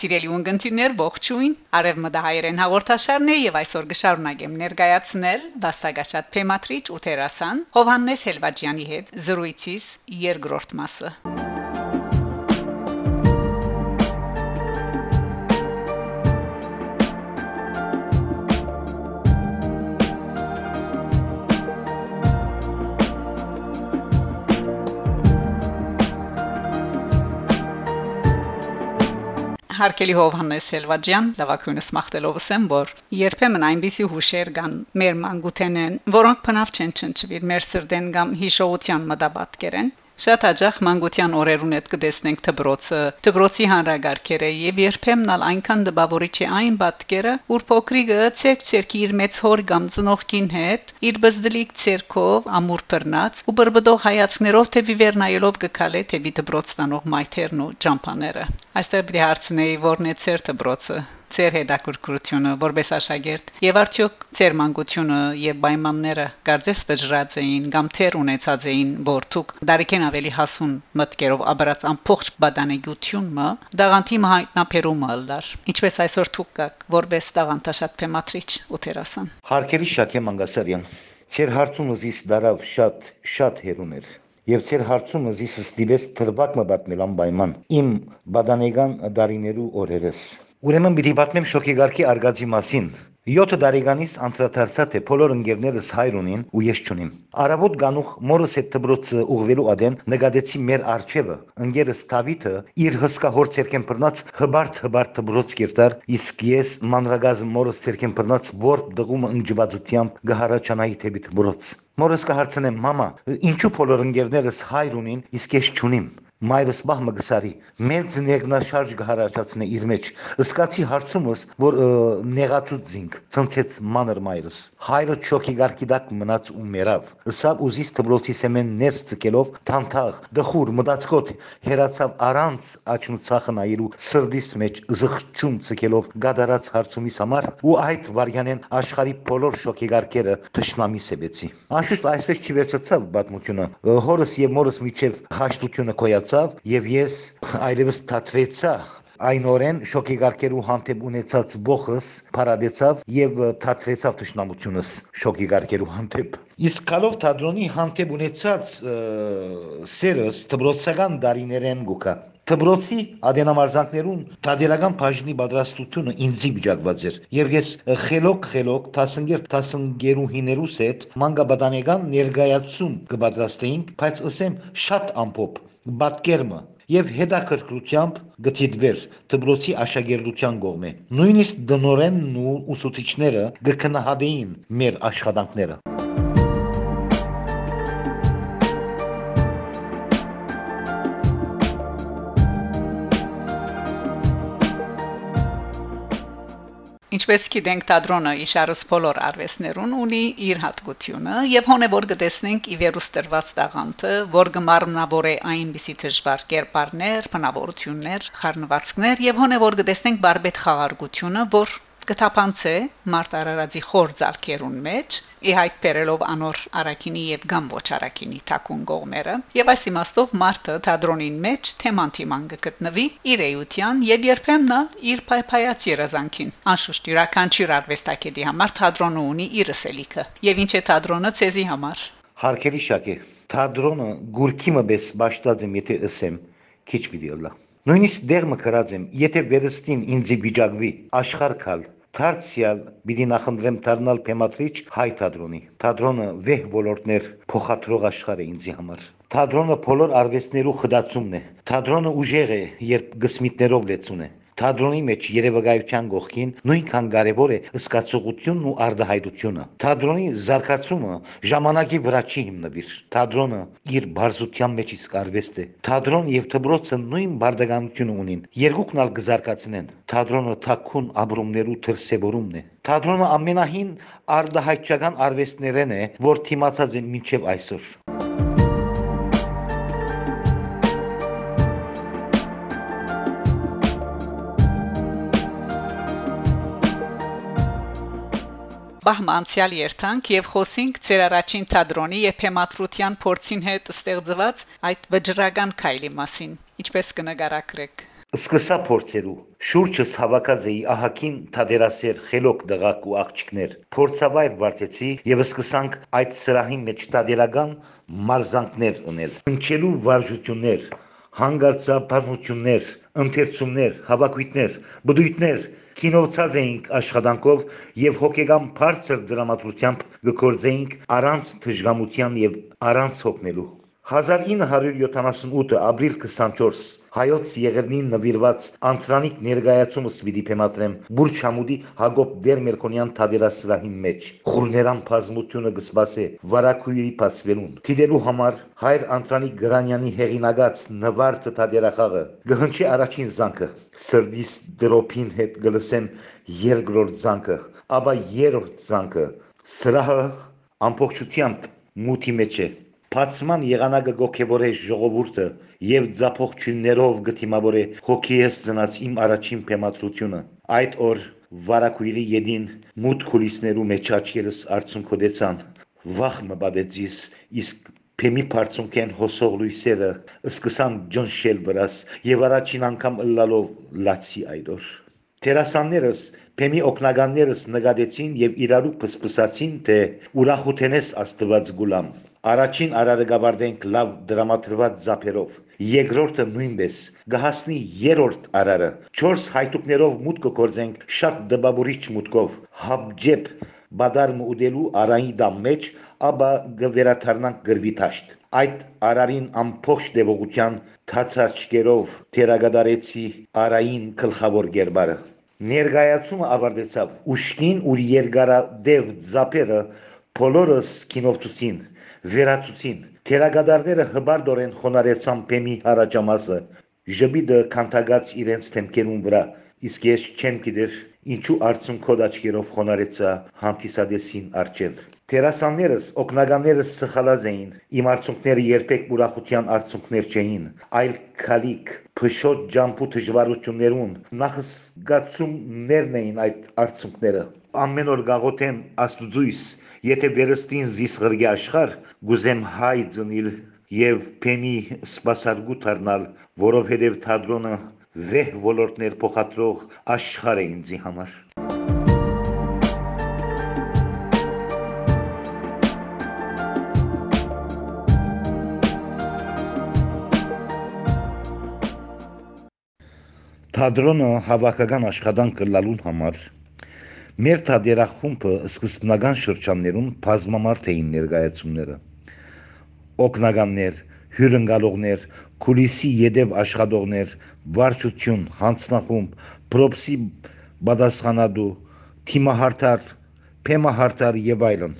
Սիրելի ունգընտիրներ, ողջույն։ Արևմտահայերեն հաղորդաշարն է եւ այսօր կշարունակեմ ներկայացնել Վաստակաշատ Փեմատրիչ ու Տերասան Հովաննես Հելվաջյանի հետ զրույցից երկրորդ մասը։ Հարկելի Հովհաննես Հելվաջյան, լավակույնս մախտելով ասեմ, որ երբեմն այնպիսի հուշեր կան մեր մանկութենեն, որոնք փնավ չեն չնչվիր մեր սրդեն կամ հիշողության մտաբատկերեն, Շատ հաջող մանկության օրերուն հետ կդեսնենք դբրոցը, դբրոցի հանրագարքերը եւ երբեմն ալ այնքան դպավորիչ է այն բատկերը, որ փոքրիկը ցերկ-ցերկի իր մեծ հոր կամ ծնողքին հետ իր բզդլիկ ցերկով ամուր բռնած ու բրբդող հայացքներով թե վիվերնայելով կքալե թե դբրոց տանող մայթերն ու ջամփաները։ Այստեղ պիտի հարցնեի, որն է ցեր դբրոցը, ցեր հետաքրքրությունը որպես աշակերտ եւ արդյոք ցեր մանկությունը եւ պայմանները կարծես վճռած էին կամ թեր ունեցած էին որթուք դարիքեն ավելի հասուն մտկերով աբրած ամփոխ բադանեգությունը դաղանթի հայտնաբերումը լար ինչպես այսօր թուք կակ որպես դաղանթաշատ փեմատրիչ ու տերասան Հարկերի Շաքե Մանգասարյան Ձեր հարցումը զիս դարավ շատ շատ հերուներ եւ ցեր հարցումը զիս ստիպես թրվակ մը պատմել անպայման իմ բադանեգան դարիներու օրերս ուրեմն պիտի պատմեմ շոկեգարքի արգածի մասին 7 տարեկանից անդրադարձա թե բոլոր ընկերներս հայր ունին ու ես չունիմ։ Արավոտ գանուխ մորս հետ դբրոցը ուղվելու ադեն նկատեցի մեր արջևը։ Ընկերս Դավիթը իր հսկա հոր ցերկեն բռնած հբարտ հբարտ դբրոց կերտար, իսկ ես մանրագազ մորս ցերկեն բռնած որ դղումը ընջվածությամբ գահարաչանայի թեպի դբրոց։ Մորս կհարցնեմ՝ մամա, ինչու բոլոր ընկերներս հայր ունին, իսկ ես չունիմ։ Մայրս բահմը գսարի մեծ ներգնաշարժ գհարաճացնե իր մեջ ըսկացի հարցումս որ նեղացուց զինք ցնցեց մանր մայրս հայրը չոքի գարկիդակ մնաց ու մերավ ըսավ ուզիս դբլոցի սեմեն ներս ցկելով թանթաղ դխուր մտածկոտ հերացավ առանց աչմցախը նայելու սրդիս մեջ զղջում ցկելով գադարած հարցումիս համար ու այդ վարյանեն աշխարի բոլոր շոքի գարկերը թշնամի սեբեցի անշուշտ այսպես չի վերջացավ պատմությունը հորս եւ մորս միջև խաշտությունը կոյած ստացավ եւ ես այլևս թատրեցա այնորեն շոկի գարկերու հանդեպ ունեցած ողս փարադեցավ եւ թատրեցավ ճշնամությունս շոկի գարկերու հանդեպ իսկ կալով թատրոնի հանդեպ ունեցած սերս դբրոցական դարիներեն գուկա Թբրոցի ադենամարզանքներուն տադերական բաժնի պատրաստությունը ինձի վիճակված էր եւ ես խելոք խելոք 15 15-երուհիներուս հետ մանկաբադանեգան ներգայացում կպատրաստեինք բայց ասեմ շատ ամփոփ բատկերմը եւ հետաքրքրությամբ գտիդվեր դբրոցի աշակերտության կողմէ նույնիսկ դնորենն ու ուսուցիչները գկնահատեին մեր աշխատանքները Ինչպես գիտենք, թատրոնը իշարս բոլոր արվեստներուն ունի իր հատկությունը եւ հոնեվոր կտեսնենք ի վերուս տրված տաղանթը, որ գմարմնավոր է այնպիսի դժվար կերպարներ, բնավորություններ, խառնվածքներ եւ հոնեվոր կտեսնենք բարբետ խաղարկությունը, որ կթափանցե մարտ արարածի խոր ցալքերուն մեջ ի հայտ բերելով անոր արակինի եւ գամ ոչ արակինի թակուն գողմերը եւ այս իմաստով մարտը թադրոնին մեջ թեման թիման գտնվի իր էության եւ երբեմն իր փայփայած երազանքին անշուշտ յուրաքանչյուր արվեստագետի համար թադրոնը ունի իր սելիքը եւ ինչ է թադրոնը ցեզի համար հարկելի շակե թադրոնը գուրքի մբես ճաշտած եմ եթե ասեմ քիչ վիդեոլա Նույնիսկ դեղ մկրած եմ, եթե վերստին ինձի վիճակվի աշխարհ կալ, Դարձյալ պիտի նախընտրեմ դառնալ թեմատրիչ հայ թատրոնի։ Թատրոնը վեհ ոլորտներ փոխադրող աշխարհ է ինձի համար։ Թատրոնը բոլոր արվեստներու խդացումն է։ Թատրոնը ուժեղ է, երբ գսմիտներով լեցուն է։ Թատրոնի մեջ երևակայության գողքին նույնքան կարևոր է սկացողությունն ու արդահայտությունը։ Թատրոնի զարգացումը ժամանակի վրա չի հիմնվիր։ Թատրոնը իր բարձության մեջ իսկ արվեստ է։ Թատրոն եւ դբրոցը նույն բարդականություն ունին։ Երկուքն ալ կզարգացնեն։ Թատրոնը թակուն ապրումներու թրսեվորումն է։ Թատրոնը ամենահին արդահայտչական արվեստներն է, որ թիմացած են մինչև այսօր։ բահմանցյալ երթանք եւ խոսինք ծեր առաջին թադրոնի եւ հեմատրության փորձին հետ ստեղծված այդ վճռական քայլի մասին ինչպես կնկարագրեք Սկսա փորձերու շուրջս հավաքած էի ահակին թադերասեր խելոք դղակ ու աղջիկներ փորձավայր վարտեցի եւ սկսանք այդ սրահի մեջ տադերական մարզանքներ ունել ընչելու վարժություններ հանգարցապանություններ ընթերցումներ հավաքույտներ բդույթներ կինովցած էինք աշխատանքով եւ հոգեգամ բարձր դրամատրությամբ գործեինք առանց թշգամության եւ առանց հոգնելու 1978 ապրիլ 24 հայոց եղերնին նվիրված անտրանիկ ներկայացումս պիտի փեմատրեմ Բուրջ Համուդի Հակոբ Դերմերկոնյան թադերասրահի մեջ խուրներան բազմությունը գսպասե վարակույրի փասվելուն դիտելու համար հայր անտրանիկ Գրանյանի հեղինակած նվարդը թադերախաղը գհնչի առաջին զանգը սրդիս դրոփին հետ գլսեն երկրորդ զանգը ապա երրորդ զանգը սրահը ամբողջությամբ մութի մեջ է Բացման եղանակը գոքեվորե ժողովուրդը եւ ձափողություններով գտիմավորե հոգիես ծնած իմ առաջին փեմատրությունը այդ օր վարակույրի յեդին մութ քուլիսներու մեջ աչքերս արցունքոդեցան վախ մբադեցիս իսկ Փեմի բարձունքեն հոսող լույսերը սկսան ջնշել վրաս եւ առաջին անգամ ըլլալով լացի այդոր Տերասաններս Փեմի օկնականներս նկատեցին եւ իրարու փսփսացին թե ուրախութենես աստված գուլամ Առաջին արարը գավարդենք լավ դրամատրված զապերով։ Երկրորդը նույնպես գահասնի երրորդ արարը։ 4 հայտուկներով մուտք կգործենք շատ դբաբուրիչ մուտքով։ Հաբջեփ բադարմ ուդելու արայի դամ մեջ, ապա գվերաթարնանք գրվի տաշտ։ Այդ արարին ամփոխ դեպողության թացածկերով թերագադարեցի արային գլխավոր գերբարը։ Ներգայացումը ավարտեցավ։ Ուշքին ու երկարադև զապերը բոլորս կինովտուցին վերացուցին։ Թերագադարները հբարդորեն խոնարեցան Պեմի հարաճամասը, ժբիդը քանթագած իրենց թեմքերուն վրա, իսկ ես չեմ գիտեր ինչու արցունքոդ աչքերով խոնարեցա հանդիսադեսին արջև։ Տերասաններս, օկնականներս սխալած էին, իմ արցունքները երբեք ուրախության արցունքներ չէին, այլ քալիք, փշոտ ջամփու դժվարություններուն, նախսգացումներն էին այդ արցունքները։ Ամեն օր գաղութեն աստուծույս Եթե վերստին զիս ղրգի աշխար, գուզեմ հայ ծնիլ եւ փեմի սպասարգու դառնալ, որովհետեւ թատրոնը վեհ ոլորտներ փոխադրող աշխարհ է ինձի համար։ Թատրոնը հավաքական աշխատանք կլալուն համար Մեր թատերախումբը սկզբնական շրջաններում բազմամարդ էին ներկայացումները։ Օկնականներ, հյուրընկալողներ, կուլիսի յետև աշխատողներ, վարչություն, հանձնախումբ, պրոպսի բադասխանադու, թիմահարտար, փեմահարտար եւ այլն։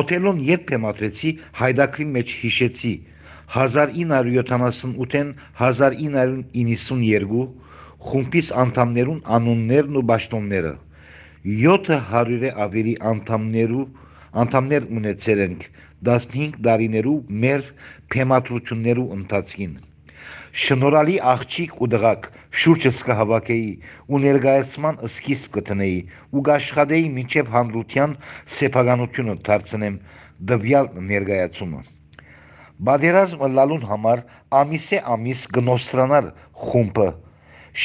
Օթելոն երբ փեմատրեցի, հայդակրի մեջ հիշեցի. 1978-ին 1992 խումբիս անդամներուն անուններն ու ճաշտոնները 700-ը ավելի անդամներու անդամներ ունեցել ենք 15 տարիներու մեր թեմատրություններու ընթացքին։ Շնորհալի աղջիկ ու դղակ շուրջս կհավաքեի ու ներկայացման սկիզբ կտնեի ու գաշխադեի մինչև հանրության սեփականությունը դարձնեմ դվյալ ներկայացումը։ Բادرազմ լալուն համար ամիսե ամիս գնոստրանալ խումբը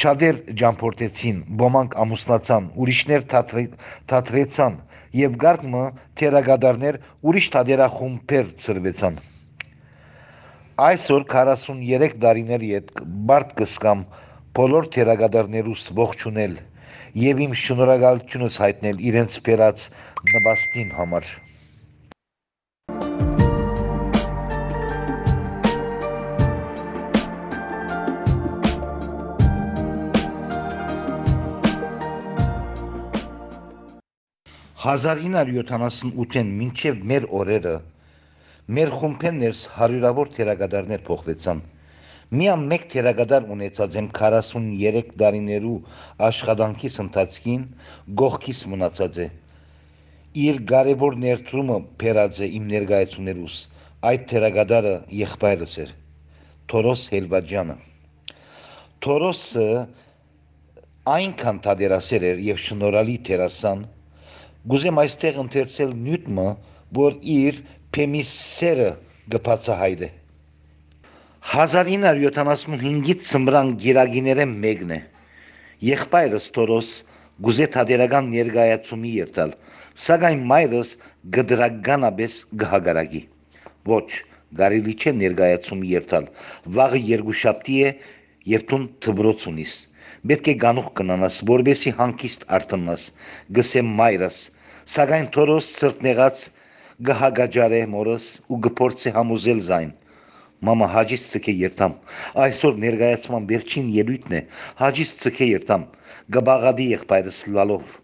Շատեր ջամփորդեցին, ոմանք ամուսնացան, ուրիշներ թատրեցան եւ գարկմը թերագադարներ ուրիշ թադերախումբեր ծրվեցան։ Այսօր 43 տարիների հետ բարդ կսկամ բոլոր թերագադարներուս ողջունել եւ իմ շնորհակալությունս հայտնել իրենց բերած նպաստին համար։ Հազար 978-ին մինչև մեր օրերը մեր խումբերներս հարյուրավոր թերագադարներ փոխվեցան։ Միամ մեկ թերագադար ունեցած եմ 43 տարիներու աշխատանքիս ընթացքին գողքիս մնացած է։ Իր կարևոր ներդրումը բերած է իմ ներկայացումներուս։ Այդ թերագադարը եղբայրս էր։ Թորոս Հելվաջյանը։ Թորոսը այնքան թադերասեր էր եւ շնորհալի թերասան, Գուզեմ այստեղ ընթերցել նյութը, որ իր փեմիսերը գբացահայտ է։ 1975-ից ծմրան գիրագիները մեկն է։ Եղբայրս Տորոս գուզե թադերական ներգայացումի երթալ, սակայն մայրս գդրականաբես գհագարագի։ Ոչ, գարիլի չէ ներգայացումի երթալ։ Վաղը երկուշաբթի է, երբ դու թբրոց ունիս։ Պետք է գանուխ կնանաս, որբեսի հանկիստ արտնաս, գսեմ մայրս, սակայն թորոս սրտնեղած գհագաջարե մորս ու գփորձե համոզել զայն։ Մամա հաջից ցկե երթամ։ Այսօր ներգայացման վերջին ելույթն է։ Հաջից ցկե երթամ։ Գբաղադի եղբայրս լալով։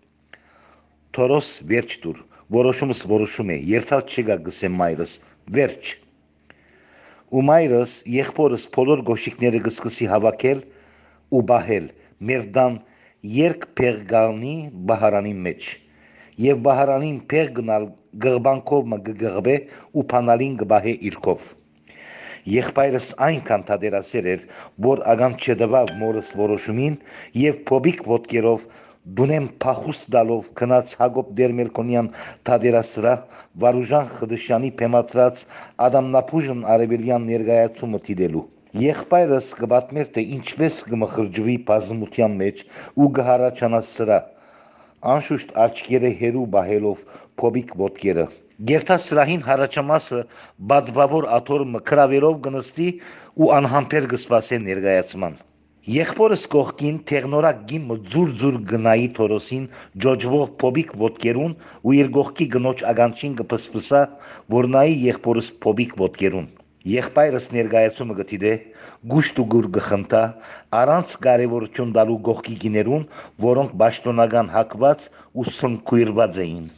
Թորոս վերջ դուր։ Որոշումս որոշում է։ Երթալ չգա գսեմ մայրս։ Վերջ ու մայրս եղբորս բոլոր գոշիկները գսկսի հավաքել ու բահել մեր դան երկ փեղգալնի բահարանի մեջ եւ բահարանին փեղ գնալ գղբանքով մը գղբե ու փանալին գբահե իրկով Եղբայրս այնքան թադերասեր էր, որ ագամ չդվավ մորս որոշումին եւ փոբիկ ոտքերով դունեմ փախուս դալով քնած Հակոբ Դերմելկոնյան թադերասրա Վարուժան Խդշյանի փեմատրած Ադամնապուժն արևելյան ներգայացումը տիդելու Եղբայրս կբատմեր թե ինչպես կմխրջվի բազմության մեջ ու կհարաճանա սրա անշուշտ աչքերը հերու բահելով փոբիկ ոտքերը Գերտասրահին հարաճամասը բադվավոր աթոր մկրավերով գնստի ու անհամբեր կսպասե ներգայացման Եղբորս կողքին թեղնորակ գիմը ձուր-ձուր գնայի Թորոսին ջոջվող փոբիկ ոտկերուն ու իր գողքի գնոջ ագանչին կփսփսա, որ նայի եղբորս փոբիկ ոտկերուն։ Եղբայրս ներգայացումը գտիդե գուշտ ու գուր գխնդա առանց կարևորություն տալու գողքի գիներուն, որոնք ճշտոնական հակված ու սնկույրված էին։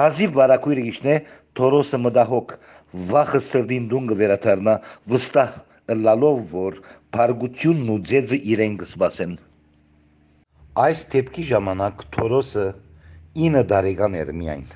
Հազիվ վարակույրը գիշնե Թորոսը մդահոգ վախը սրդին դուն կվերաթարնա վստահ ըլլալով, որ բարգությունն ու ձեզը իրեն կսպասեն։ Այս դեպքի ժամանակ Թորոսը 9 տարեկան էր միայն։